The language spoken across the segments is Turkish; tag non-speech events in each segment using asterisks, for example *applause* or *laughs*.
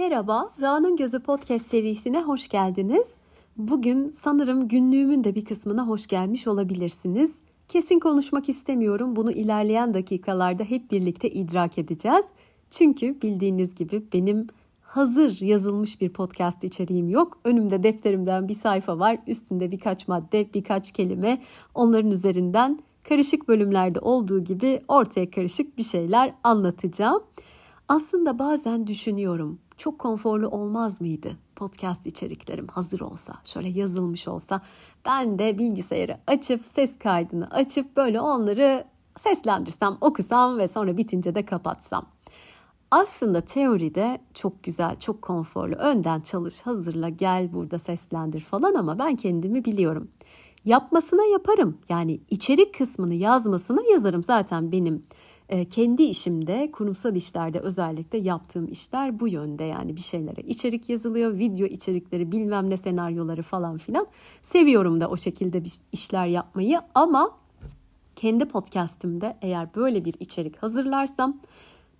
Merhaba, Ra'nın Gözü Podcast serisine hoş geldiniz. Bugün sanırım günlüğümün de bir kısmına hoş gelmiş olabilirsiniz. Kesin konuşmak istemiyorum. Bunu ilerleyen dakikalarda hep birlikte idrak edeceğiz. Çünkü bildiğiniz gibi benim hazır yazılmış bir podcast içeriğim yok. Önümde defterimden bir sayfa var. Üstünde birkaç madde, birkaç kelime. Onların üzerinden karışık bölümlerde olduğu gibi ortaya karışık bir şeyler anlatacağım. Aslında bazen düşünüyorum çok konforlu olmaz mıydı podcast içeriklerim hazır olsa, şöyle yazılmış olsa ben de bilgisayarı açıp ses kaydını açıp böyle onları seslendirsem, okusam ve sonra bitince de kapatsam. Aslında teoride çok güzel, çok konforlu. Önden çalış, hazırla, gel burada seslendir falan ama ben kendimi biliyorum. Yapmasına yaparım. Yani içerik kısmını yazmasına yazarım. Zaten benim kendi işimde, kurumsal işlerde özellikle yaptığım işler bu yönde. Yani bir şeylere içerik yazılıyor, video içerikleri, bilmem ne senaryoları falan filan. Seviyorum da o şekilde bir işler yapmayı ama kendi podcast'imde eğer böyle bir içerik hazırlarsam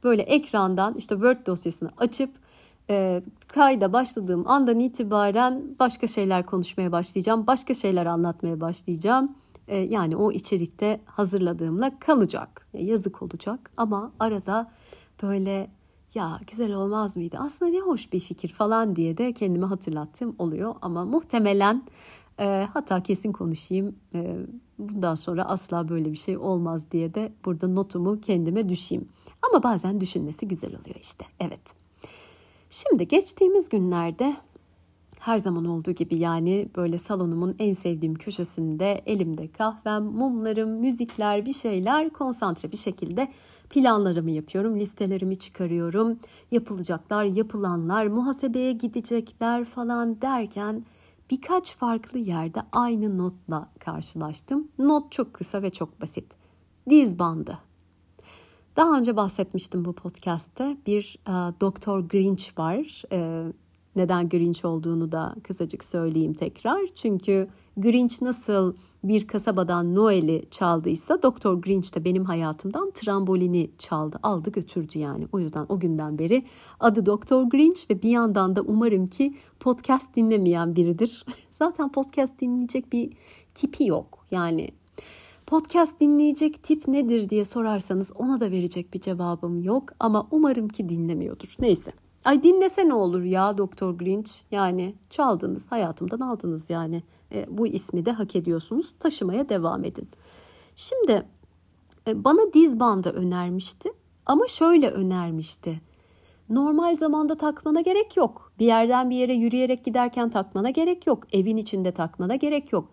böyle ekrandan işte Word dosyasını açıp e, kayda başladığım andan itibaren başka şeyler konuşmaya başlayacağım. Başka şeyler anlatmaya başlayacağım. E, yani o içerikte hazırladığımla kalacak. Yazık olacak ama arada böyle ya güzel olmaz mıydı? Aslında ne hoş bir fikir falan diye de kendime hatırlattığım oluyor. Ama muhtemelen e, hatta kesin konuşayım e, bundan sonra asla böyle bir şey olmaz diye de burada notumu kendime düşeyim. Ama bazen düşünmesi güzel oluyor işte. Evet. Şimdi geçtiğimiz günlerde her zaman olduğu gibi yani böyle salonumun en sevdiğim köşesinde elimde kahvem, mumlarım, müzikler, bir şeyler konsantre bir şekilde planlarımı yapıyorum, listelerimi çıkarıyorum. Yapılacaklar, yapılanlar, muhasebeye gidecekler falan derken birkaç farklı yerde aynı notla karşılaştım. Not çok kısa ve çok basit. Diz bandı. Daha önce bahsetmiştim bu podcast'te. Bir e, Doktor Grinch var. E, neden Grinch olduğunu da kısacık söyleyeyim tekrar. Çünkü Grinch nasıl bir kasabadan Noel'i çaldıysa Doktor Grinch de benim hayatımdan trambolini çaldı, aldı götürdü yani. O yüzden o günden beri adı Doktor Grinch ve bir yandan da umarım ki podcast dinlemeyen biridir. *laughs* Zaten podcast dinleyecek bir tipi yok. Yani podcast dinleyecek tip nedir diye sorarsanız ona da verecek bir cevabım yok ama umarım ki dinlemiyordur. Neyse. Ay dinlese ne olur ya Doktor Grinch yani çaldınız hayatımdan aldınız yani e, bu ismi de hak ediyorsunuz taşımaya devam edin. Şimdi e, bana diz bandı önermişti ama şöyle önermişti. Normal zamanda takmana gerek yok. Bir yerden bir yere yürüyerek giderken takmana gerek yok. Evin içinde takmana gerek yok.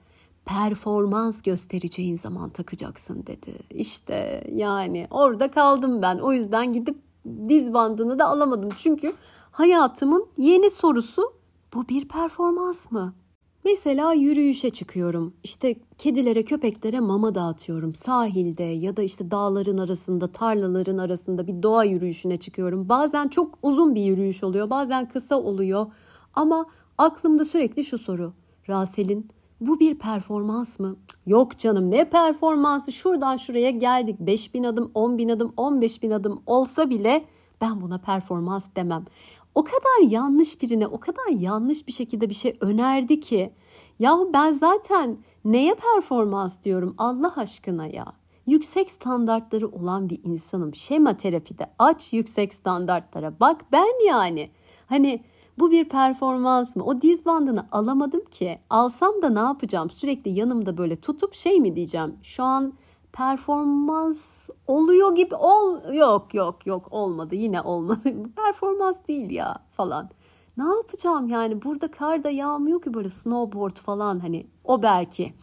Performans göstereceğin zaman takacaksın dedi. İşte yani orada kaldım ben. O yüzden gidip diz bandını da alamadım. Çünkü hayatımın yeni sorusu bu bir performans mı? Mesela yürüyüşe çıkıyorum. İşte kedilere, köpeklere mama dağıtıyorum. Sahilde ya da işte dağların arasında, tarlaların arasında bir doğa yürüyüşüne çıkıyorum. Bazen çok uzun bir yürüyüş oluyor, bazen kısa oluyor. Ama aklımda sürekli şu soru. Rasel'in bu bir performans mı? Yok canım ne performansı şuradan şuraya geldik 5 bin adım 10 bin adım 15 bin adım olsa bile ben buna performans demem. O kadar yanlış birine o kadar yanlış bir şekilde bir şey önerdi ki yahu ben zaten neye performans diyorum Allah aşkına ya. Yüksek standartları olan bir insanım. Şema terapide aç yüksek standartlara bak ben yani. Hani bu bir performans mı? O diz bandını alamadım ki. Alsam da ne yapacağım? Sürekli yanımda böyle tutup şey mi diyeceğim? Şu an performans oluyor gibi ol yok yok yok olmadı yine olmadı. *laughs* Performans değil ya falan. Ne yapacağım yani burada kar da yağmıyor ki böyle snowboard falan hani o belki.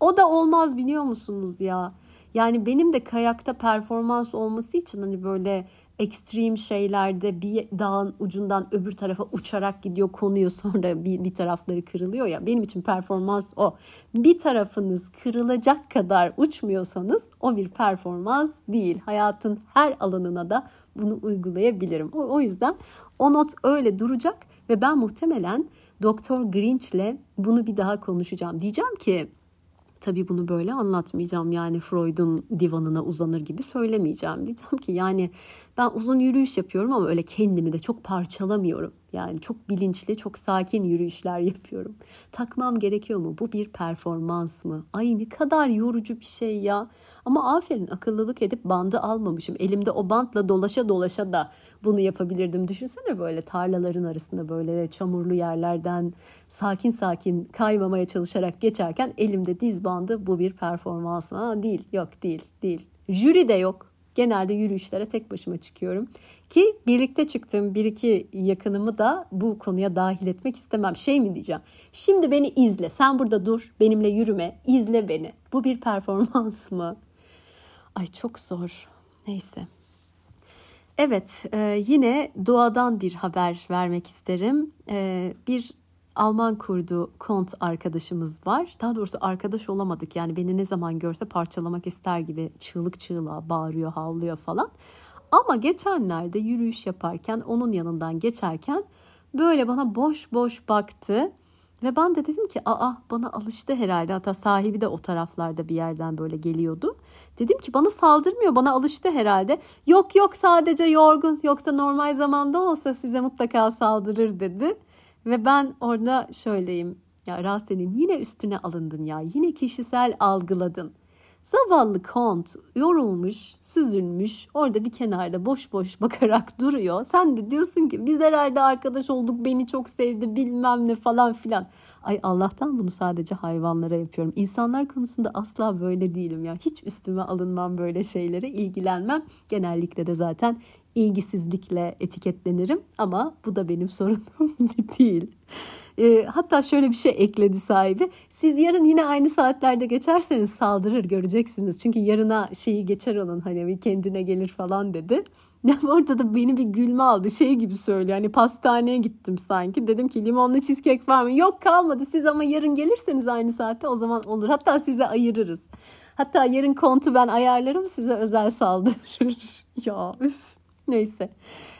O da olmaz biliyor musunuz ya? Yani benim de kayakta performans olması için hani böyle ekstrem şeylerde bir dağın ucundan öbür tarafa uçarak gidiyor konuyor *laughs* sonra bir, bir tarafları kırılıyor ya benim için performans o. Bir tarafınız kırılacak kadar uçmuyorsanız o bir performans değil. Hayatın her alanına da bunu uygulayabilirim. O, o yüzden o not öyle duracak ve ben muhtemelen Doktor Grinch'le bunu bir daha konuşacağım. Diyeceğim ki Tabii bunu böyle anlatmayacağım yani Freud'un divanına uzanır gibi söylemeyeceğim. Diyeceğim ki yani ben uzun yürüyüş yapıyorum ama öyle kendimi de çok parçalamıyorum. Yani çok bilinçli, çok sakin yürüyüşler yapıyorum. Takmam gerekiyor mu? Bu bir performans mı? Ay ne kadar yorucu bir şey ya. Ama aferin akıllılık edip bandı almamışım. Elimde o bantla dolaşa dolaşa da bunu yapabilirdim. Düşünsene böyle tarlaların arasında böyle çamurlu yerlerden sakin sakin kaymamaya çalışarak geçerken elimde diz bandı bu bir performans mı? Ha, değil, yok değil, değil. Jüri de yok. Genelde yürüyüşlere tek başıma çıkıyorum. Ki birlikte çıktığım bir iki yakınımı da bu konuya dahil etmek istemem. Şey mi diyeceğim? Şimdi beni izle. Sen burada dur. Benimle yürüme. izle beni. Bu bir performans *laughs* mı? Ay çok zor. Neyse. Evet, e, yine doğadan bir haber vermek isterim. E, bir Alman kurdu kont arkadaşımız var. Daha doğrusu arkadaş olamadık. Yani beni ne zaman görse parçalamak ister gibi çığlık çığlığa bağırıyor, havlıyor falan. Ama geçenlerde yürüyüş yaparken onun yanından geçerken böyle bana boş boş baktı. Ve ben de dedim ki aa bana alıştı herhalde. Hatta sahibi de o taraflarda bir yerden böyle geliyordu. Dedim ki bana saldırmıyor bana alıştı herhalde. Yok yok sadece yorgun yoksa normal zamanda olsa size mutlaka saldırır dedi. Ve ben orada şöyleyim. Ya Rasen'in yine üstüne alındın ya. Yine kişisel algıladın. Zavallı kont yorulmuş, süzülmüş, orada bir kenarda boş boş bakarak *laughs* duruyor. Sen de diyorsun ki biz herhalde arkadaş olduk, beni çok sevdi bilmem ne falan filan. Ay Allah'tan bunu sadece hayvanlara yapıyorum. İnsanlar konusunda asla böyle değilim ya. Hiç üstüme alınmam böyle şeylere, ilgilenmem. Genellikle de zaten ilgisizlikle etiketlenirim ama bu da benim *laughs* sorunum değil. E, hatta şöyle bir şey ekledi sahibi. Siz yarın yine aynı saatlerde geçerseniz saldırır göreceksiniz. Çünkü yarına şeyi geçer onun hani kendine gelir falan dedi. Orada da beni bir gülme aldı. Şey gibi söylüyor. Hani pastaneye gittim sanki. Dedim ki limonlu cheesecake var mı? Yok kalmadı. Siz ama yarın gelirseniz aynı saatte o zaman olur. Hatta size ayırırız. Hatta yarın kontu ben ayarlarım size özel saldırır. *laughs* ya üf. Neyse.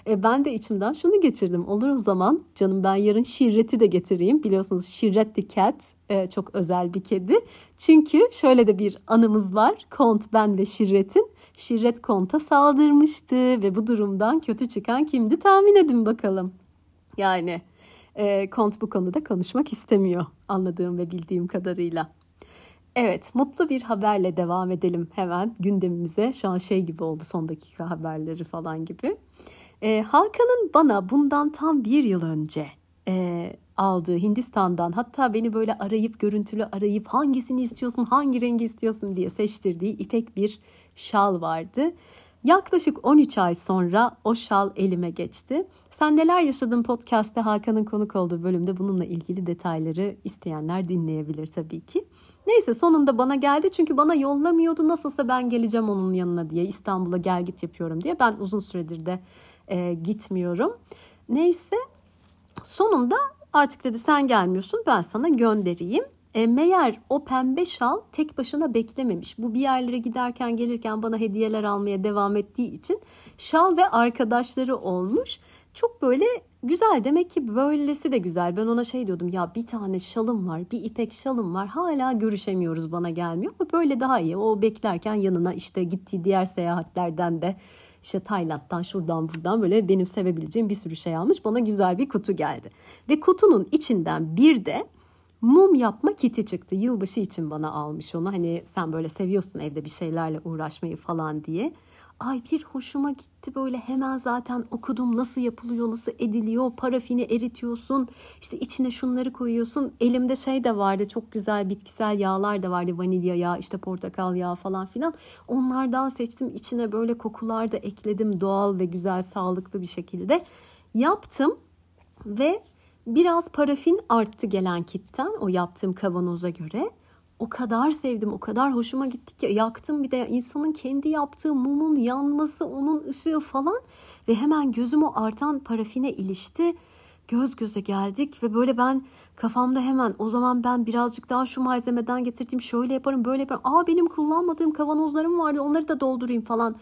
E, ben de içimden şunu getirdim. Olur o zaman canım ben yarın Şirret'i de getireyim. Biliyorsunuz Şirret the Cat e, çok özel bir kedi. Çünkü şöyle de bir anımız var. Kont ben ve Şirret'in. Şirret Kont'a saldırmıştı ve bu durumdan kötü çıkan kimdi tahmin edin bakalım. Yani e, Kont bu konuda konuşmak istemiyor anladığım ve bildiğim kadarıyla. Evet, mutlu bir haberle devam edelim hemen gündemimize. Şu an şey gibi oldu son dakika haberleri falan gibi. Ee, Hakan'ın bana bundan tam bir yıl önce e, aldığı Hindistan'dan hatta beni böyle arayıp görüntülü arayıp hangisini istiyorsun, hangi rengi istiyorsun diye seçtirdiği ipek bir şal vardı. Yaklaşık 13 ay sonra o şal elime geçti. Sen neler yaşadın podcast'te Hakan'ın konuk olduğu bölümde bununla ilgili detayları isteyenler dinleyebilir tabii ki. Neyse sonunda bana geldi çünkü bana yollamıyordu nasılsa ben geleceğim onun yanına diye İstanbul'a gel git yapıyorum diye. Ben uzun süredir de e, gitmiyorum. Neyse sonunda artık dedi sen gelmiyorsun ben sana göndereyim. E, meğer o pembe şal tek başına beklememiş. Bu bir yerlere giderken gelirken bana hediyeler almaya devam ettiği için şal ve arkadaşları olmuş. Çok böyle güzel demek ki böylesi de güzel. Ben ona şey diyordum ya bir tane şalım var bir ipek şalım var hala görüşemiyoruz bana gelmiyor ama böyle daha iyi. O beklerken yanına işte gittiği diğer seyahatlerden de işte Tayland'dan şuradan buradan böyle benim sevebileceğim bir sürü şey almış. Bana güzel bir kutu geldi. Ve kutunun içinden bir de mum yapma kiti çıktı. Yılbaşı için bana almış onu. Hani sen böyle seviyorsun evde bir şeylerle uğraşmayı falan diye. Ay bir hoşuma gitti böyle hemen zaten okudum nasıl yapılıyor, nasıl ediliyor. Parafini eritiyorsun. işte içine şunları koyuyorsun. Elimde şey de vardı çok güzel bitkisel yağlar da vardı. Vanilya yağı, işte portakal yağı falan filan. Onlardan seçtim. içine böyle kokular da ekledim doğal ve güzel sağlıklı bir şekilde. Yaptım ve Biraz parafin arttı gelen kitten o yaptığım kavanoza göre. O kadar sevdim, o kadar hoşuma gitti ki yaktım bir de insanın kendi yaptığı mumun yanması, onun ışığı falan ve hemen gözüm o artan parafine ilişti. Göz göze geldik ve böyle ben kafamda hemen o zaman ben birazcık daha şu malzemeden getirdiğim şöyle yaparım böyle yaparım. Aa benim kullanmadığım kavanozlarım vardı onları da doldurayım falan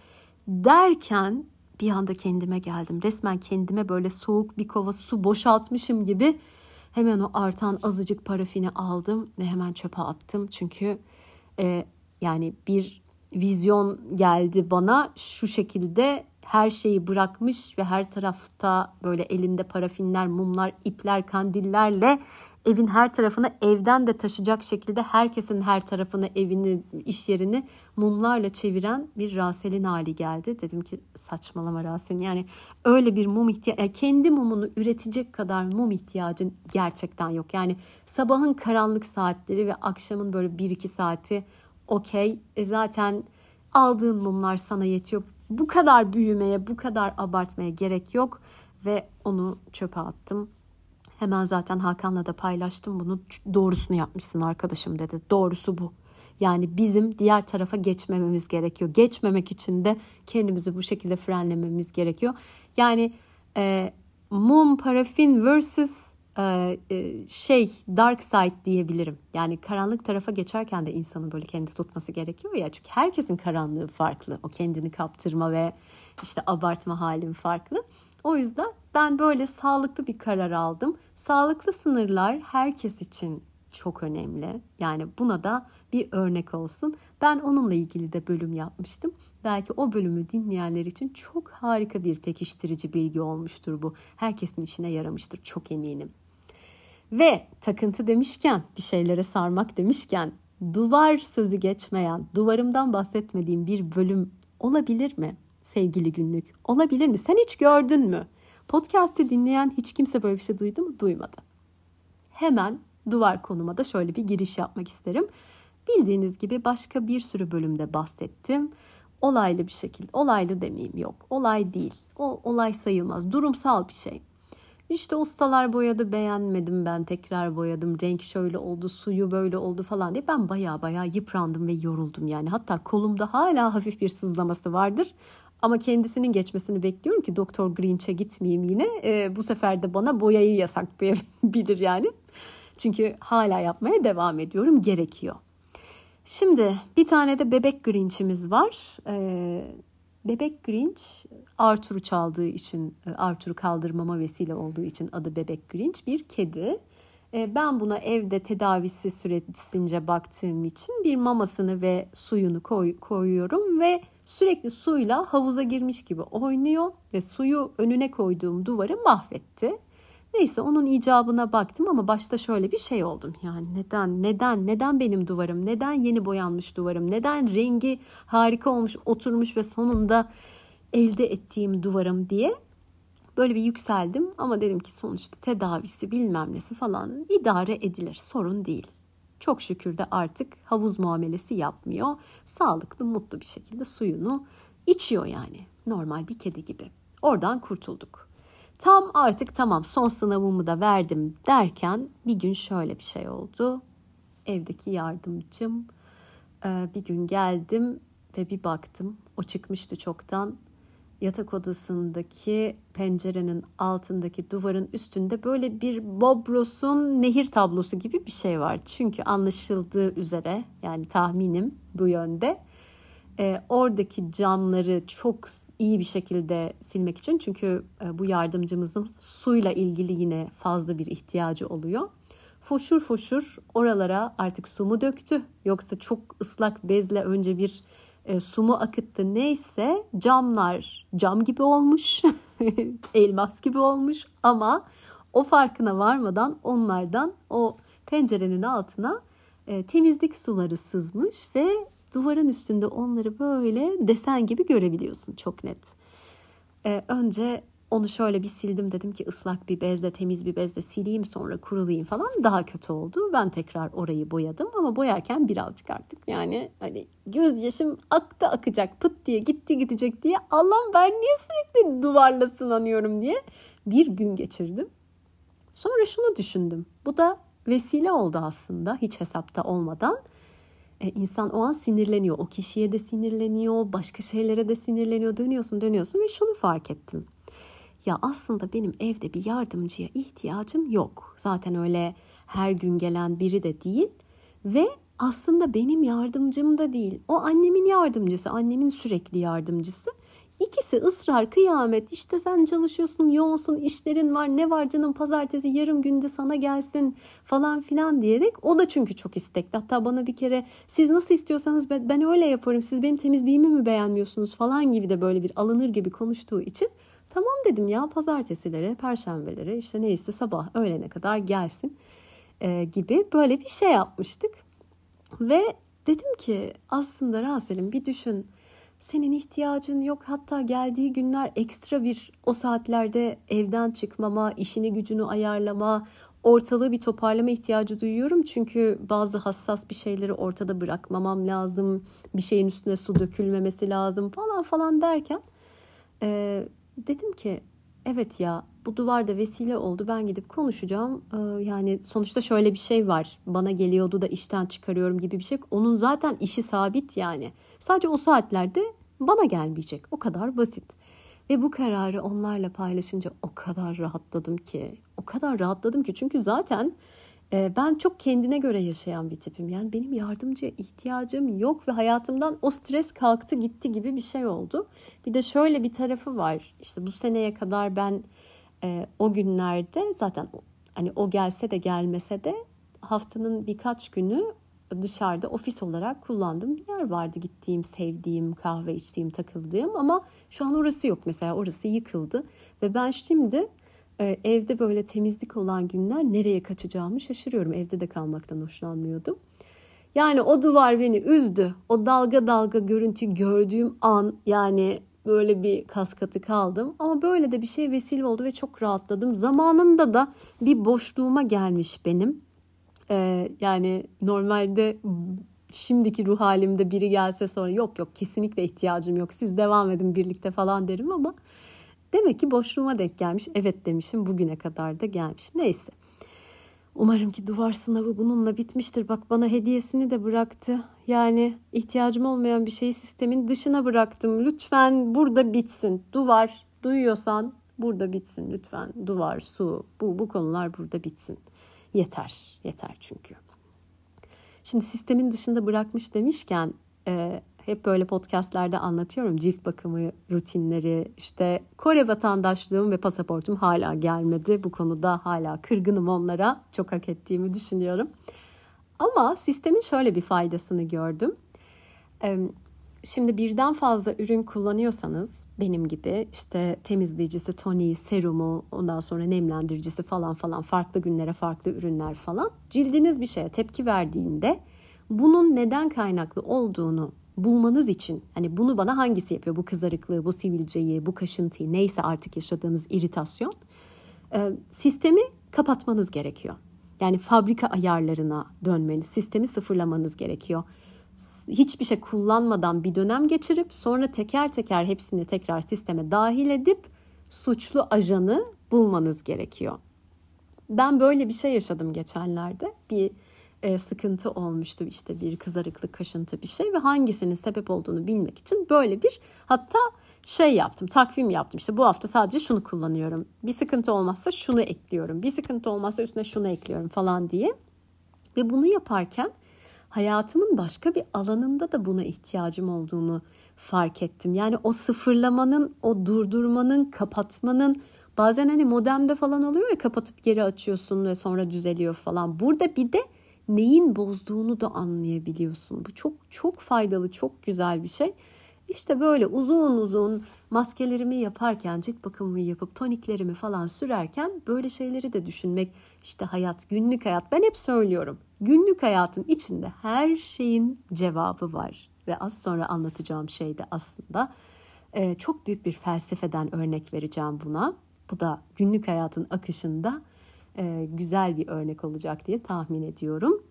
derken bir anda kendime geldim. Resmen kendime böyle soğuk bir kova su boşaltmışım gibi hemen o artan azıcık parafini aldım ve hemen çöpe attım. Çünkü e, yani bir vizyon geldi bana şu şekilde her şeyi bırakmış ve her tarafta böyle elinde parafinler, mumlar, ipler, kandillerle evin her tarafını evden de taşıyacak şekilde herkesin her tarafını, evini, iş yerini mumlarla çeviren bir Rasel'in hali geldi. Dedim ki saçmalama Rasel'in yani öyle bir mum ihtiyacı, yani kendi mumunu üretecek kadar mum ihtiyacın gerçekten yok. Yani sabahın karanlık saatleri ve akşamın böyle 1-2 saati okey. E zaten aldığın mumlar sana yetiyor. Bu kadar büyümeye, bu kadar abartmaya gerek yok ve onu çöpe attım. Hemen zaten Hakan'la da paylaştım bunu. Doğrusunu yapmışsın arkadaşım dedi. Doğrusu bu. Yani bizim diğer tarafa geçmememiz gerekiyor. Geçmemek için de kendimizi bu şekilde frenlememiz gerekiyor. Yani e, mum, parafin versus şey dark side diyebilirim. Yani karanlık tarafa geçerken de insanın böyle kendi tutması gerekiyor ya. Çünkü herkesin karanlığı farklı. O kendini kaptırma ve işte abartma halin farklı. O yüzden ben böyle sağlıklı bir karar aldım. Sağlıklı sınırlar herkes için çok önemli. Yani buna da bir örnek olsun. Ben onunla ilgili de bölüm yapmıştım. Belki o bölümü dinleyenler için çok harika bir pekiştirici bilgi olmuştur bu. Herkesin işine yaramıştır çok eminim. Ve takıntı demişken, bir şeylere sarmak demişken duvar sözü geçmeyen, duvarımdan bahsetmediğim bir bölüm olabilir mi? Sevgili günlük. Olabilir mi? Sen hiç gördün mü? Podcast'i dinleyen hiç kimse böyle bir şey duydu mu? Duymadı. Hemen duvar konuma da şöyle bir giriş yapmak isterim. Bildiğiniz gibi başka bir sürü bölümde bahsettim. Olaylı bir şekilde, olaylı demeyeyim yok. Olay değil. O olay sayılmaz. Durumsal bir şey. İşte ustalar boyadı beğenmedim ben tekrar boyadım. Renk şöyle oldu, suyu böyle oldu falan diye ben baya baya yıprandım ve yoruldum yani. Hatta kolumda hala hafif bir sızlaması vardır. Ama kendisinin geçmesini bekliyorum ki Doktor Grinch'e gitmeyeyim yine. E, bu sefer de bana boyayı yasaklayabilir yani. Çünkü hala yapmaya devam ediyorum. Gerekiyor. Şimdi bir tane de bebek Grinch'imiz var. Ee, bebek Grinch Arthur'u çaldığı için, e, Arthur'u kaldırmama vesile olduğu için adı bebek Grinch bir kedi. Ee, ben buna evde tedavisi süresince baktığım için bir mamasını ve suyunu koy, koyuyorum ve sürekli suyla havuza girmiş gibi oynuyor ve suyu önüne koyduğum duvarı mahvetti. Neyse onun icabına baktım ama başta şöyle bir şey oldum. Yani neden, neden, neden benim duvarım, neden yeni boyanmış duvarım, neden rengi harika olmuş, oturmuş ve sonunda elde ettiğim duvarım diye böyle bir yükseldim. Ama dedim ki sonuçta tedavisi bilmem nesi falan idare edilir, sorun değil. Çok şükür de artık havuz muamelesi yapmıyor. Sağlıklı, mutlu bir şekilde suyunu içiyor yani. Normal bir kedi gibi. Oradan kurtulduk. Tam artık tamam son sınavımı da verdim derken bir gün şöyle bir şey oldu. Evdeki yardımcım e, bir gün geldim ve bir baktım. O çıkmıştı çoktan. Yatak odasındaki pencerenin altındaki duvarın üstünde böyle bir Bob Ross'un nehir tablosu gibi bir şey var. Çünkü anlaşıldığı üzere yani tahminim bu yönde e, oradaki camları çok iyi bir şekilde silmek için. Çünkü e, bu yardımcımızın suyla ilgili yine fazla bir ihtiyacı oluyor. Foşur foşur oralara artık su mu döktü? Yoksa çok ıslak bezle önce bir e, su mu akıttı? Neyse camlar cam gibi olmuş *laughs* elmas gibi olmuş. Ama o farkına varmadan onlardan o pencerenin altına e, temizlik suları sızmış ve duvarın üstünde onları böyle desen gibi görebiliyorsun çok net. Ee, önce onu şöyle bir sildim dedim ki ıslak bir bezle temiz bir bezle sileyim sonra kurulayım falan daha kötü oldu. Ben tekrar orayı boyadım ama boyarken birazcık artık yani hani gözyaşım aktı akacak pıt diye gitti gidecek diye Allah'ım ben niye sürekli duvarla sınanıyorum diye bir gün geçirdim. Sonra şunu düşündüm bu da vesile oldu aslında hiç hesapta olmadan insan o an sinirleniyor. O kişiye de sinirleniyor, başka şeylere de sinirleniyor. Dönüyorsun dönüyorsun ve şunu fark ettim. Ya aslında benim evde bir yardımcıya ihtiyacım yok. Zaten öyle her gün gelen biri de değil. Ve aslında benim yardımcım da değil. O annemin yardımcısı, annemin sürekli yardımcısı. İkisi ısrar, kıyamet. İşte sen çalışıyorsun, yoğunsun, işlerin var. Ne var canım pazartesi yarım günde sana gelsin falan filan diyerek. O da çünkü çok istekli. Hatta bana bir kere siz nasıl istiyorsanız ben öyle yaparım. Siz benim temizliğimi mi beğenmiyorsunuz falan gibi de böyle bir alınır gibi konuştuğu için tamam dedim ya pazartesilere, perşembelere işte neyse sabah öğlene kadar gelsin e, gibi böyle bir şey yapmıştık. Ve dedim ki aslında Rasel'im bir düşün senin ihtiyacın yok. Hatta geldiği günler ekstra bir o saatlerde evden çıkmama, işini gücünü ayarlama, ortalığı bir toparlama ihtiyacı duyuyorum. Çünkü bazı hassas bir şeyleri ortada bırakmamam lazım. Bir şeyin üstüne su dökülmemesi lazım falan falan derken e, dedim ki evet ya bu duvar da vesile oldu. Ben gidip konuşacağım. Ee, yani sonuçta şöyle bir şey var. Bana geliyordu da işten çıkarıyorum gibi bir şey. Onun zaten işi sabit yani. Sadece o saatlerde bana gelmeyecek. O kadar basit. Ve bu kararı onlarla paylaşınca o kadar rahatladım ki. O kadar rahatladım ki çünkü zaten e, ben çok kendine göre yaşayan bir tipim. Yani benim yardımcıya ihtiyacım yok ve hayatımdan o stres kalktı gitti gibi bir şey oldu. Bir de şöyle bir tarafı var. İşte bu seneye kadar ben e, o günlerde zaten hani o gelse de gelmese de haftanın birkaç günü dışarıda ofis olarak kullandığım bir yer vardı. Gittiğim, sevdiğim, kahve içtiğim, takıldığım ama şu an orası yok mesela. Orası yıkıldı ve ben şimdi e, evde böyle temizlik olan günler nereye kaçacağımı şaşırıyorum. Evde de kalmaktan hoşlanmıyordum. Yani o duvar beni üzdü. O dalga dalga görüntü gördüğüm an yani böyle bir kaskatı kaldım. Ama böyle de bir şey vesile oldu ve çok rahatladım. Zamanında da bir boşluğuma gelmiş benim. Ee, yani normalde şimdiki ruh halimde biri gelse sonra yok yok kesinlikle ihtiyacım yok siz devam edin birlikte falan derim ama demek ki boşluğuma denk gelmiş. Evet demişim bugüne kadar da gelmiş. Neyse. Umarım ki duvar sınavı bununla bitmiştir. Bak bana hediyesini de bıraktı. Yani ihtiyacım olmayan bir şeyi sistemin dışına bıraktım. Lütfen burada bitsin. Duvar duyuyorsan burada bitsin lütfen. Duvar, su bu bu konular burada bitsin. Yeter. Yeter çünkü. Şimdi sistemin dışında bırakmış demişken hep böyle podcastlerde anlatıyorum. Cilt bakımı rutinleri işte Kore vatandaşlığım ve pasaportum hala gelmedi. Bu konuda hala kırgınım onlara. Çok hak ettiğimi düşünüyorum. Ama sistemin şöyle bir faydasını gördüm. Şimdi birden fazla ürün kullanıyorsanız benim gibi işte temizleyicisi, toniği, serumu, ondan sonra nemlendiricisi falan falan farklı günlere farklı ürünler falan cildiniz bir şeye tepki verdiğinde bunun neden kaynaklı olduğunu bulmanız için hani bunu bana hangisi yapıyor? Bu kızarıklığı, bu sivilceyi, bu kaşıntıyı neyse artık yaşadığınız iritasyon e, sistemi kapatmanız gerekiyor. Yani fabrika ayarlarına dönmeniz, sistemi sıfırlamanız gerekiyor. Hiçbir şey kullanmadan bir dönem geçirip sonra teker teker hepsini tekrar sisteme dahil edip suçlu ajanı bulmanız gerekiyor. Ben böyle bir şey yaşadım geçenlerde. Bir e, sıkıntı olmuştu işte bir kızarıklık, kaşıntı bir şey ve hangisinin sebep olduğunu bilmek için böyle bir hatta şey yaptım, takvim yaptım. İşte bu hafta sadece şunu kullanıyorum. Bir sıkıntı olmazsa şunu ekliyorum. Bir sıkıntı olmazsa üstüne şunu ekliyorum falan diye. Ve bunu yaparken hayatımın başka bir alanında da buna ihtiyacım olduğunu fark ettim. Yani o sıfırlamanın, o durdurmanın, kapatmanın bazen hani modemde falan oluyor ya kapatıp geri açıyorsun ve sonra düzeliyor falan. Burada bir de neyin bozduğunu da anlayabiliyorsun. Bu çok çok faydalı, çok güzel bir şey. İşte böyle uzun uzun maskelerimi yaparken, cilt bakımımı yapıp toniklerimi falan sürerken böyle şeyleri de düşünmek. İşte hayat, günlük hayat. Ben hep söylüyorum. Günlük hayatın içinde her şeyin cevabı var. Ve az sonra anlatacağım şey de aslında çok büyük bir felsefeden örnek vereceğim buna. Bu da günlük hayatın akışında e, güzel bir örnek olacak diye tahmin ediyorum.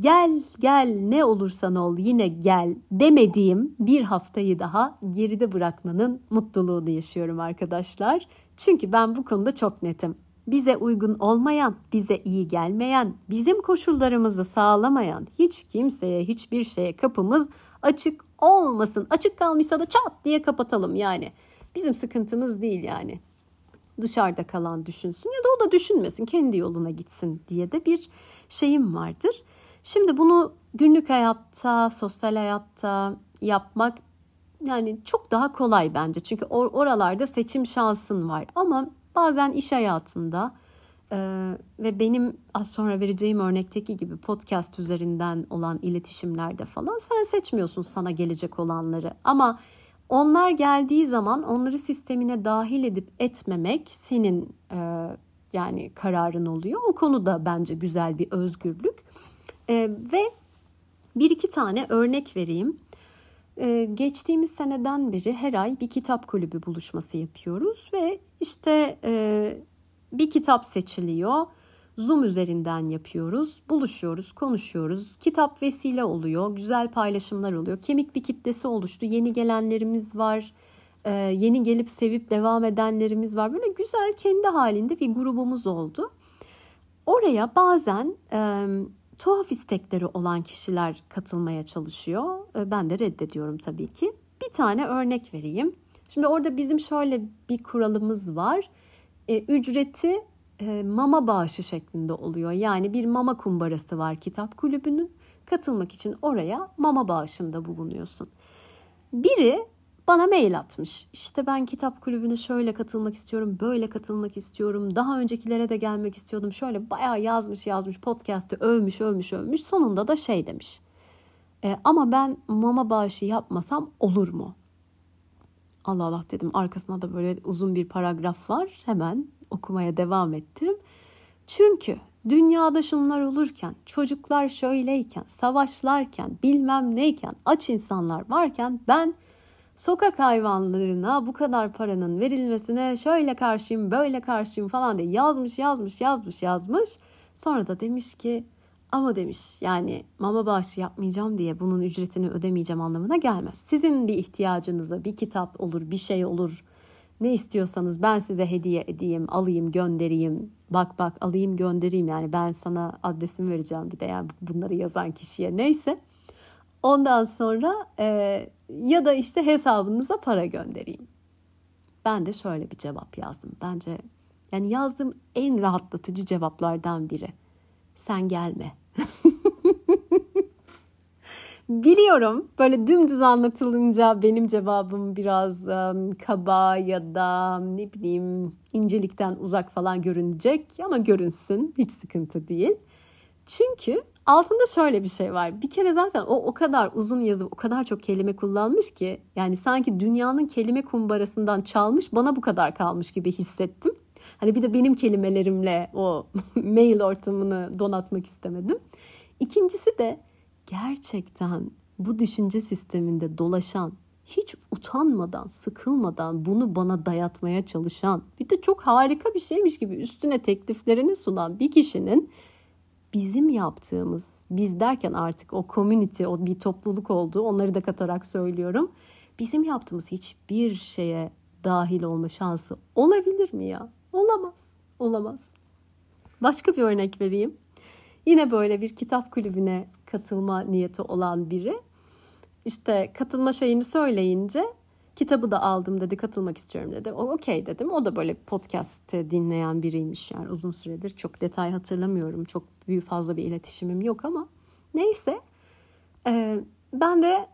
Gel gel ne olursan ol yine gel demediğim bir haftayı daha geride bırakmanın mutluluğunu yaşıyorum arkadaşlar. Çünkü ben bu konuda çok netim. Bize uygun olmayan, bize iyi gelmeyen, bizim koşullarımızı sağlamayan hiç kimseye, hiçbir şeye kapımız açık olmasın. Açık kalmışsa da çat diye kapatalım yani. Bizim sıkıntımız değil yani dışarıda kalan düşünsün ya da o da düşünmesin kendi yoluna gitsin diye de bir şeyim vardır. Şimdi bunu günlük hayatta, sosyal hayatta yapmak yani çok daha kolay bence. Çünkü or- oralarda seçim şansın var. Ama bazen iş hayatında e, ve benim az sonra vereceğim örnekteki gibi podcast üzerinden olan iletişimlerde falan sen seçmiyorsun sana gelecek olanları. Ama onlar geldiği zaman onları sistemine dahil edip etmemek senin e, yani kararın oluyor. O konuda bence güzel bir özgürlük. E, ve bir iki tane örnek vereyim. E, geçtiğimiz seneden beri her ay bir kitap kulübü buluşması yapıyoruz ve işte e, bir kitap seçiliyor. Zoom üzerinden yapıyoruz. Buluşuyoruz, konuşuyoruz. Kitap vesile oluyor. Güzel paylaşımlar oluyor. Kemik bir kitlesi oluştu. Yeni gelenlerimiz var. Ee, yeni gelip sevip devam edenlerimiz var. Böyle güzel kendi halinde bir grubumuz oldu. Oraya bazen e, tuhaf istekleri olan kişiler katılmaya çalışıyor. E, ben de reddediyorum tabii ki. Bir tane örnek vereyim. Şimdi orada bizim şöyle bir kuralımız var. E, ücreti e, mama bağışı şeklinde oluyor. Yani bir mama kumbarası var kitap kulübünün. Katılmak için oraya mama bağışında bulunuyorsun. Biri bana mail atmış. İşte ben kitap kulübüne şöyle katılmak istiyorum, böyle katılmak istiyorum. Daha öncekilere de gelmek istiyordum. Şöyle bayağı yazmış yazmış podcast'te övmüş övmüş övmüş. Sonunda da şey demiş. E, ama ben mama bağışı yapmasam olur mu? Allah Allah dedim. Arkasında da böyle uzun bir paragraf var. Hemen okumaya devam ettim. Çünkü dünyada şunlar olurken, çocuklar şöyleyken, savaşlarken, bilmem neyken, aç insanlar varken ben sokak hayvanlarına bu kadar paranın verilmesine şöyle karşıyım, böyle karşıyım falan diye yazmış, yazmış, yazmış, yazmış. Sonra da demiş ki ama demiş yani mama bağışı yapmayacağım diye bunun ücretini ödemeyeceğim anlamına gelmez. Sizin bir ihtiyacınıza bir kitap olur, bir şey olur. Ne istiyorsanız ben size hediye edeyim, alayım, göndereyim. Bak bak alayım, göndereyim yani ben sana adresimi vereceğim bir de yani bunları yazan kişiye neyse. Ondan sonra e, ya da işte hesabınıza para göndereyim. Ben de şöyle bir cevap yazdım. Bence yani yazdığım en rahatlatıcı cevaplardan biri. Sen gelme. *laughs* Biliyorum böyle dümdüz anlatılınca benim cevabım biraz um, kaba ya da ne bileyim incelikten uzak falan görünecek ama görünsün hiç sıkıntı değil. Çünkü altında şöyle bir şey var. Bir kere zaten o o kadar uzun yazıp o kadar çok kelime kullanmış ki yani sanki dünyanın kelime kumbarasından çalmış bana bu kadar kalmış gibi hissettim. Hani bir de benim kelimelerimle o *laughs* mail ortamını donatmak istemedim. İkincisi de gerçekten bu düşünce sisteminde dolaşan, hiç utanmadan, sıkılmadan bunu bana dayatmaya çalışan, bir de çok harika bir şeymiş gibi üstüne tekliflerini sunan bir kişinin bizim yaptığımız, biz derken artık o community, o bir topluluk olduğu onları da katarak söylüyorum. Bizim yaptığımız hiçbir şeye dahil olma şansı olabilir mi ya? Olamaz. Olamaz. Başka bir örnek vereyim. Yine böyle bir kitap kulübüne katılma niyeti olan biri işte katılma şeyini söyleyince kitabı da aldım dedi katılmak istiyorum dedi. O okey dedim. O da böyle podcast dinleyen biriymiş yani uzun süredir. Çok detay hatırlamıyorum. Çok büyük fazla bir iletişimim yok ama neyse. Ee, ben de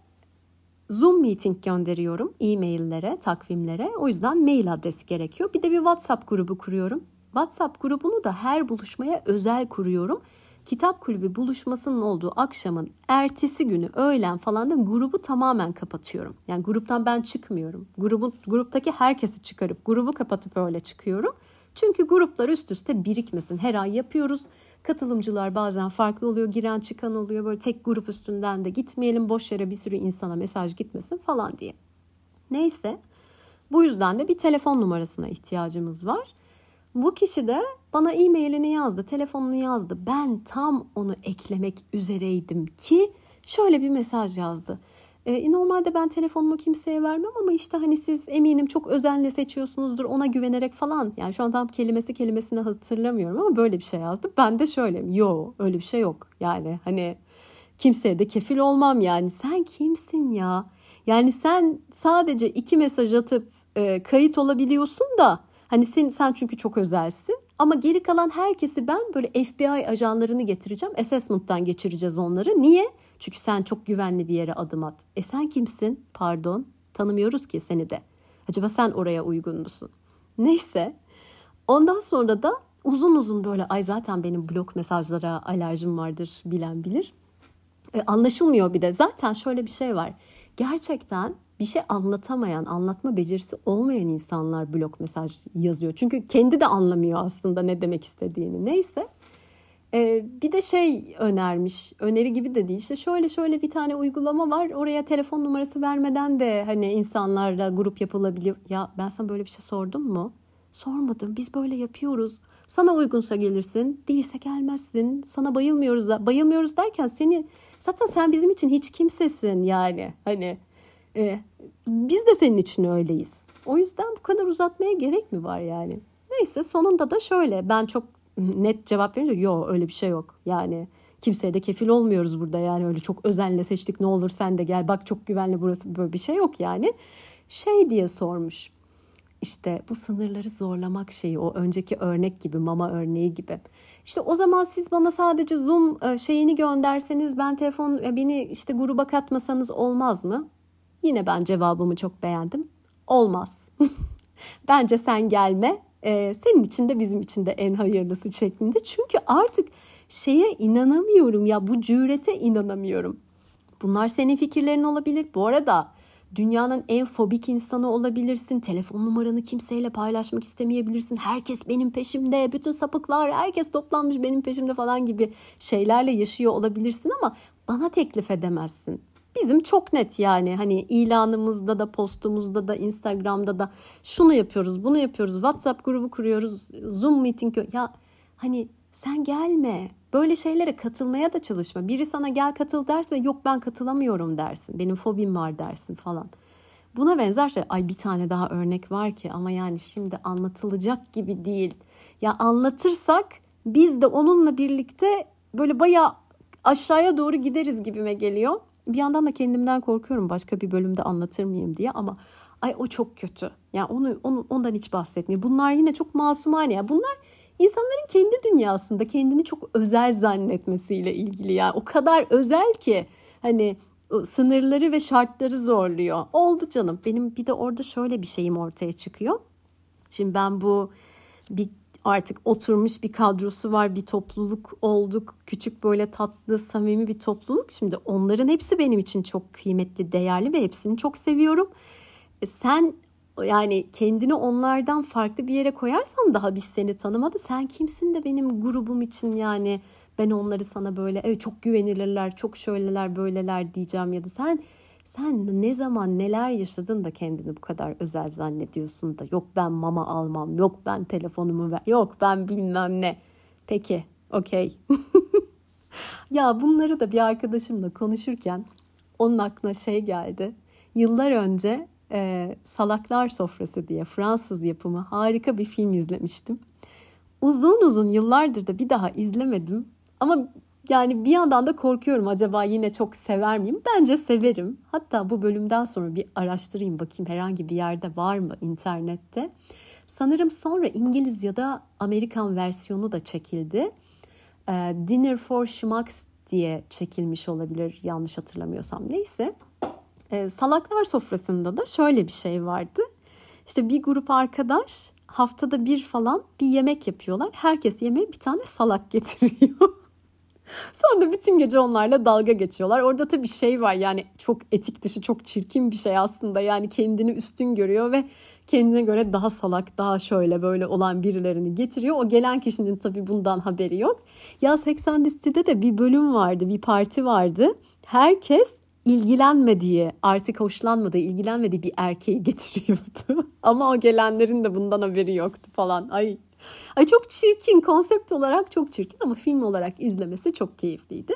Zoom meeting gönderiyorum e-maillere, takvimlere. O yüzden mail adresi gerekiyor. Bir de bir WhatsApp grubu kuruyorum. WhatsApp grubunu da her buluşmaya özel kuruyorum. Kitap kulübü buluşmasının olduğu akşamın ertesi günü öğlen falan da grubu tamamen kapatıyorum. Yani gruptan ben çıkmıyorum. Grubun gruptaki herkesi çıkarıp grubu kapatıp öyle çıkıyorum. Çünkü gruplar üst üste birikmesin. Her ay yapıyoruz. Katılımcılar bazen farklı oluyor, giren çıkan oluyor. Böyle tek grup üstünden de gitmeyelim, boş yere bir sürü insana mesaj gitmesin falan diye. Neyse, bu yüzden de bir telefon numarasına ihtiyacımız var. Bu kişi de bana e-mailini yazdı, telefonunu yazdı. Ben tam onu eklemek üzereydim ki şöyle bir mesaj yazdı. E, normalde ben telefonumu kimseye vermem ama işte hani siz eminim çok özenle seçiyorsunuzdur ona güvenerek falan. Yani şu an tam kelimesi kelimesini hatırlamıyorum ama böyle bir şey yazdı. Ben de şöyle yo öyle bir şey yok. Yani hani kimseye de kefil olmam yani sen kimsin ya? Yani sen sadece iki mesaj atıp e, kayıt olabiliyorsun da hani sen, sen çünkü çok özelsin. Ama geri kalan herkesi ben böyle FBI ajanlarını getireceğim. Assessment'tan geçireceğiz onları. Niye? Çünkü sen çok güvenli bir yere adım at. E sen kimsin? Pardon. Tanımıyoruz ki seni de. Acaba sen oraya uygun musun? Neyse. Ondan sonra da uzun uzun böyle ay zaten benim blok mesajlara alerjim vardır bilen bilir. E, anlaşılmıyor bir de. Zaten şöyle bir şey var. Gerçekten bir şey anlatamayan, anlatma becerisi olmayan insanlar blok mesaj yazıyor. Çünkü kendi de anlamıyor aslında ne demek istediğini. Neyse. Ee, bir de şey önermiş, öneri gibi de değil. İşte şöyle şöyle bir tane uygulama var. Oraya telefon numarası vermeden de hani insanlarla grup yapılabiliyor. Ya ben sana böyle bir şey sordum mu? Sormadım. Biz böyle yapıyoruz. Sana uygunsa gelirsin, değilse gelmezsin. Sana bayılmıyoruz da. Bayılmıyoruz derken seni zaten sen bizim için hiç kimsesin yani. Hani e, biz de senin için öyleyiz. O yüzden bu kadar uzatmaya gerek mi var yani? Neyse sonunda da şöyle ben çok net cevap verince yok öyle bir şey yok. Yani kimseye de kefil olmuyoruz burada yani öyle çok özenle seçtik ne olur sen de gel bak çok güvenli burası böyle bir şey yok yani. Şey diye sormuş işte bu sınırları zorlamak şeyi o önceki örnek gibi mama örneği gibi. İşte o zaman siz bana sadece Zoom e, şeyini gönderseniz ben telefon e, beni işte gruba katmasanız olmaz mı? Yine ben cevabımı çok beğendim. Olmaz. *laughs* Bence sen gelme. Ee, senin için de bizim için de en hayırlısı şeklinde. Çünkü artık şeye inanamıyorum ya bu cürete inanamıyorum. Bunlar senin fikirlerin olabilir. Bu arada dünyanın en fobik insanı olabilirsin. Telefon numaranı kimseyle paylaşmak istemeyebilirsin. Herkes benim peşimde, bütün sapıklar, herkes toplanmış benim peşimde falan gibi şeylerle yaşıyor olabilirsin ama bana teklif edemezsin. Bizim çok net yani. Hani ilanımızda da postumuzda da Instagram'da da şunu yapıyoruz bunu yapıyoruz WhatsApp grubu kuruyoruz Zoom meeting ya hani sen gelme. Böyle şeylere katılmaya da çalışma. Biri sana gel katıl derse yok ben katılamıyorum dersin. Benim fobim var dersin falan. Buna benzer şey ay bir tane daha örnek var ki ama yani şimdi anlatılacak gibi değil. Ya anlatırsak biz de onunla birlikte böyle bayağı aşağıya doğru gideriz gibime geliyor bir yandan da kendimden korkuyorum başka bir bölümde anlatır mıyım diye ama ay o çok kötü. Yani onu, onu ondan hiç bahsetmiyor. Bunlar yine çok masumane. Yani bunlar insanların kendi dünyasında kendini çok özel zannetmesiyle ilgili ya. O kadar özel ki hani sınırları ve şartları zorluyor. Oldu canım. Benim bir de orada şöyle bir şeyim ortaya çıkıyor. Şimdi ben bu bir artık oturmuş bir kadrosu var, bir topluluk olduk. Küçük böyle tatlı, samimi bir topluluk. Şimdi onların hepsi benim için çok kıymetli, değerli ve hepsini çok seviyorum. E sen yani kendini onlardan farklı bir yere koyarsan daha biz seni tanımadı. Sen kimsin de benim grubum için yani ben onları sana böyle evet çok güvenilirler, çok şöyleler, böyleler diyeceğim ya da sen sen ne zaman neler yaşadın da kendini bu kadar özel zannediyorsun da yok ben mama almam, yok ben telefonumu ver, yok ben bilmem ne. Peki, okey. *laughs* ya bunları da bir arkadaşımla konuşurken onun aklına şey geldi. Yıllar önce e, Salaklar Sofrası diye Fransız yapımı harika bir film izlemiştim. Uzun uzun yıllardır da bir daha izlemedim. Ama yani bir yandan da korkuyorum acaba yine çok sever miyim? Bence severim. Hatta bu bölümden sonra bir araştırayım bakayım herhangi bir yerde var mı internette. Sanırım sonra İngiliz ya da Amerikan versiyonu da çekildi. Ee, Dinner for Schmucks diye çekilmiş olabilir yanlış hatırlamıyorsam. Neyse. Ee, salaklar sofrasında da şöyle bir şey vardı. İşte bir grup arkadaş haftada bir falan bir yemek yapıyorlar. Herkes yemeğe bir tane salak getiriyor. *laughs* Sonra da bütün gece onlarla dalga geçiyorlar. Orada tabii şey var yani çok etik dışı çok çirkin bir şey aslında. Yani kendini üstün görüyor ve kendine göre daha salak daha şöyle böyle olan birilerini getiriyor. O gelen kişinin tabii bundan haberi yok. Ya 80 listede de bir bölüm vardı bir parti vardı. Herkes ilgilenmediği, artık hoşlanmadığı, ilgilenmediği bir erkeği *laughs* getiriyordu. Ama o gelenlerin de bundan haberi yoktu falan. Ay Ay çok çirkin konsept olarak çok çirkin ama film olarak izlemesi çok keyifliydi.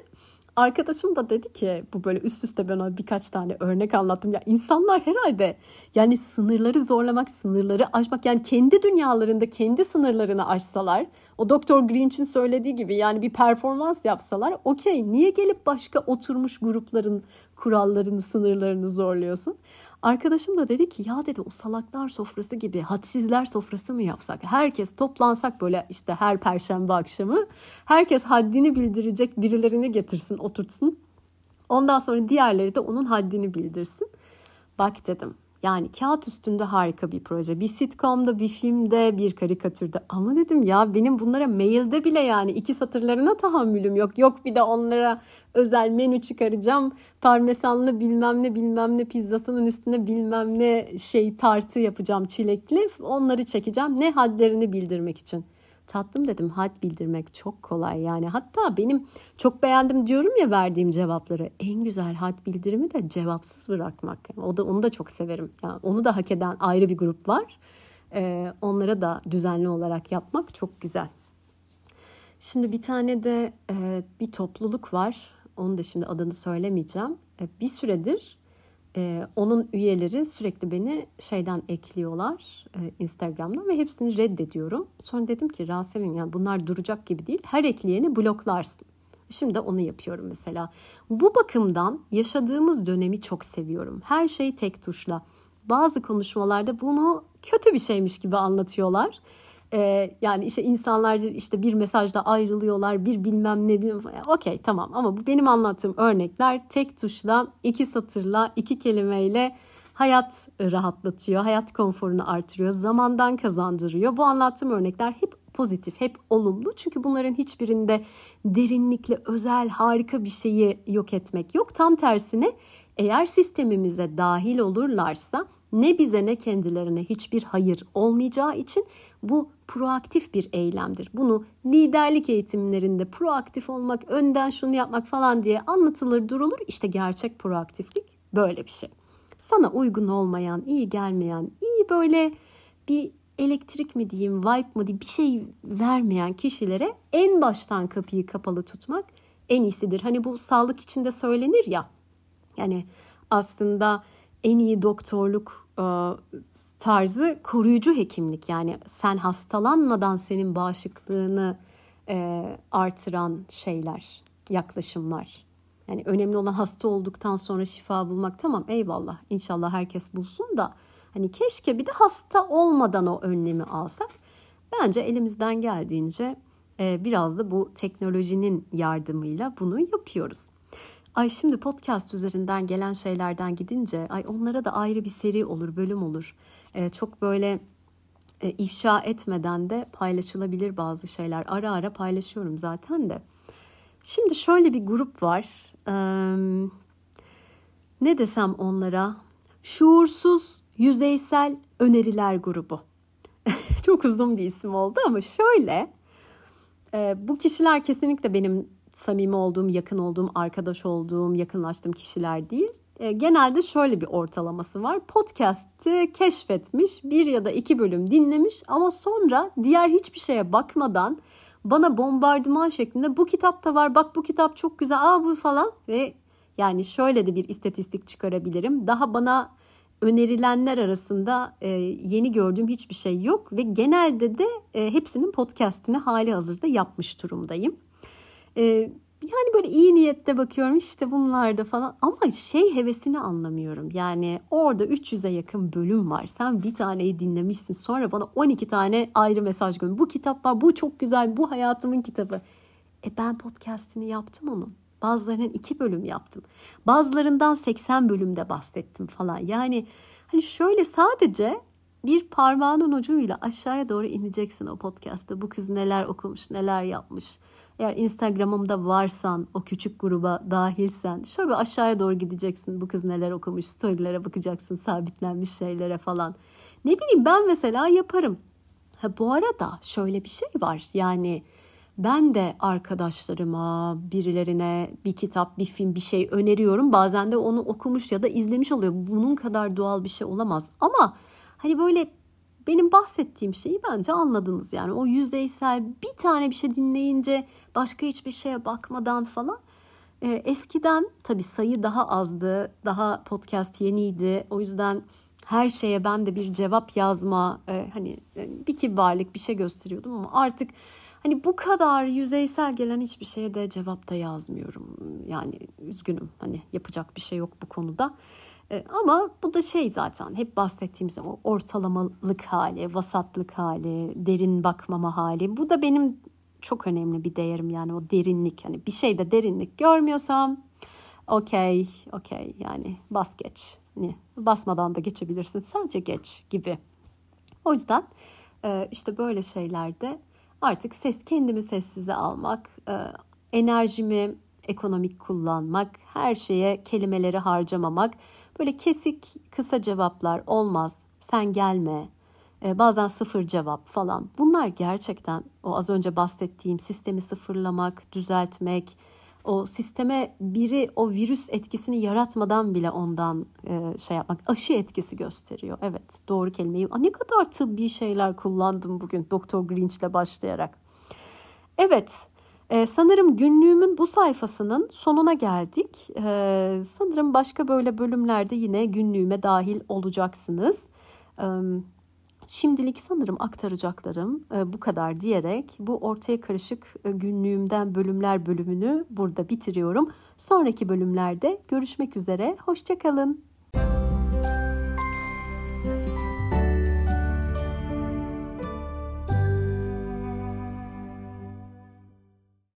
Arkadaşım da dedi ki bu böyle üst üste ben ona birkaç tane örnek anlattım. Ya insanlar herhalde yani sınırları zorlamak, sınırları aşmak yani kendi dünyalarında kendi sınırlarını aşsalar o Doktor Grinch'in söylediği gibi yani bir performans yapsalar okey niye gelip başka oturmuş grupların kurallarını, sınırlarını zorluyorsun? Arkadaşım da dedi ki ya dedi o salaklar sofrası gibi hadsizler sofrası mı yapsak? Herkes toplansak böyle işte her perşembe akşamı herkes haddini bildirecek birilerini getirsin oturtsun. Ondan sonra diğerleri de onun haddini bildirsin. Bak dedim Yani kağıt üstünde harika bir proje. Bir sitcomda, bir filmde, bir karikatürde. Ama dedim ya benim bunlara mailde bile yani iki satırlarına tahammülüm yok. Yok bir de onlara özel menü çıkaracağım. Parmesanlı bilmem ne bilmem ne pizzasının üstüne bilmem ne şey tartı yapacağım çilekli. Onları çekeceğim. Ne hadlerini bildirmek için. Tatlım dedim had bildirmek çok kolay yani. Hatta benim çok beğendim diyorum ya verdiğim cevapları. En güzel had bildirimi de cevapsız bırakmak. O da onu da çok severim. Yani onu da hak eden ayrı bir grup var. Ee, onlara da düzenli olarak yapmak çok güzel. Şimdi bir tane de e, bir topluluk var. Onu da şimdi adını söylemeyeceğim. E, bir süredir ee, onun üyeleri sürekli beni şeyden ekliyorlar e, Instagram'dan ve hepsini reddediyorum. Sonra dedim ki Raselin yani bunlar duracak gibi değil. Her ekleyeni bloklarsın. Şimdi onu yapıyorum mesela. Bu bakımdan yaşadığımız dönemi çok seviyorum. Her şey tek tuşla. Bazı konuşmalarda bunu kötü bir şeymiş gibi anlatıyorlar. Ee, yani işte insanlar işte bir mesajda ayrılıyorlar bir bilmem ne bilmem okey tamam. Ama bu benim anlattığım örnekler tek tuşla iki satırla iki kelimeyle hayat rahatlatıyor hayat konforunu artırıyor zamandan kazandırıyor. Bu anlattığım örnekler hep pozitif hep olumlu. Çünkü bunların hiçbirinde derinlikle özel harika bir şeyi yok etmek yok. Tam tersine eğer sistemimize dahil olurlarsa ne bize ne kendilerine hiçbir hayır olmayacağı için bu proaktif bir eylemdir. Bunu liderlik eğitimlerinde proaktif olmak, önden şunu yapmak falan diye anlatılır durulur. İşte gerçek proaktiflik böyle bir şey. Sana uygun olmayan, iyi gelmeyen, iyi böyle bir elektrik mi diyeyim, vibe mı diyeyim bir şey vermeyen kişilere en baştan kapıyı kapalı tutmak en iyisidir. Hani bu sağlık içinde söylenir ya. Yani aslında en iyi doktorluk e, tarzı koruyucu hekimlik. Yani sen hastalanmadan senin bağışıklığını e, artıran şeyler, yaklaşımlar. Yani önemli olan hasta olduktan sonra şifa bulmak tamam eyvallah inşallah herkes bulsun da hani keşke bir de hasta olmadan o önlemi alsak. Bence elimizden geldiğince e, biraz da bu teknolojinin yardımıyla bunu yapıyoruz. Ay şimdi podcast üzerinden gelen şeylerden gidince ay onlara da ayrı bir seri olur, bölüm olur. Ee, çok böyle e, ifşa etmeden de paylaşılabilir bazı şeyler. Ara ara paylaşıyorum zaten de. Şimdi şöyle bir grup var. Ee, ne desem onlara? Şuursuz yüzeysel öneriler grubu. *laughs* çok uzun bir isim oldu ama şöyle. E, bu kişiler kesinlikle benim samimi olduğum, yakın olduğum, arkadaş olduğum, yakınlaştığım kişiler değil. E, genelde şöyle bir ortalaması var. Podcast'i keşfetmiş, bir ya da iki bölüm dinlemiş ama sonra diğer hiçbir şeye bakmadan bana bombardıman şeklinde bu kitap da var, bak bu kitap çok güzel, aa bu falan ve yani şöyle de bir istatistik çıkarabilirim. Daha bana önerilenler arasında e, yeni gördüğüm hiçbir şey yok ve genelde de e, hepsinin podcast'ini hali hazırda yapmış durumdayım. Ee, yani böyle iyi niyette bakıyorum işte bunlarda falan ama şey hevesini anlamıyorum. Yani orada 300'e yakın bölüm var. Sen bir taneyi dinlemişsin sonra bana 12 tane ayrı mesaj gönder. Bu kitap var bu çok güzel bu hayatımın kitabı. E ben podcastini yaptım onun. Bazılarının iki bölüm yaptım. Bazılarından 80 bölümde bahsettim falan. Yani hani şöyle sadece bir parmağının ucuyla aşağıya doğru ineceksin o podcast'ta. Bu kız neler okumuş, neler yapmış eğer Instagram'ımda varsan, o küçük gruba dahilsen şöyle aşağıya doğru gideceksin. Bu kız neler okumuş, storylere bakacaksın, sabitlenmiş şeylere falan. Ne bileyim ben mesela yaparım. Ha, bu arada şöyle bir şey var. Yani ben de arkadaşlarıma, birilerine bir kitap, bir film, bir şey öneriyorum. Bazen de onu okumuş ya da izlemiş oluyor. Bunun kadar doğal bir şey olamaz. Ama hani böyle benim bahsettiğim şeyi bence anladınız. Yani o yüzeysel bir tane bir şey dinleyince başka hiçbir şeye bakmadan falan. Ee, eskiden tabii sayı daha azdı. Daha podcast yeniydi. O yüzden her şeye ben de bir cevap yazma e, hani e, bir kibarlık bir şey gösteriyordum ama artık hani bu kadar yüzeysel gelen hiçbir şeye de cevap da yazmıyorum. Yani üzgünüm hani yapacak bir şey yok bu konuda. E, ama bu da şey zaten hep bahsettiğimiz o ortalamalık hali, vasatlık hali, derin bakmama hali. Bu da benim çok önemli bir değerim yani o derinlik. Hani bir şeyde derinlik görmüyorsam okey, okey yani bas geç. Hani basmadan da geçebilirsin. Sadece geç gibi. O yüzden e, işte böyle şeylerde artık ses kendimi sessize almak, e, enerjimi ekonomik kullanmak, her şeye kelimeleri harcamamak, böyle kesik kısa cevaplar olmaz, sen gelme, e, bazen sıfır cevap falan. Bunlar gerçekten o az önce bahsettiğim sistemi sıfırlamak, düzeltmek, o sisteme biri o virüs etkisini yaratmadan bile ondan e, şey yapmak aşı etkisi gösteriyor. Evet doğru kelimeyi. Ne kadar tıbbi şeyler kullandım bugün Doktor Grinch'le başlayarak. Evet ee, sanırım günlüğümün bu sayfasının sonuna geldik. Ee, sanırım başka böyle bölümlerde yine günlüğüme dahil olacaksınız. Ee, şimdilik sanırım aktaracaklarım e, bu kadar diyerek bu ortaya karışık e, günlüğümden bölümler bölümünü burada bitiriyorum. Sonraki bölümlerde görüşmek üzere. Hoşçakalın.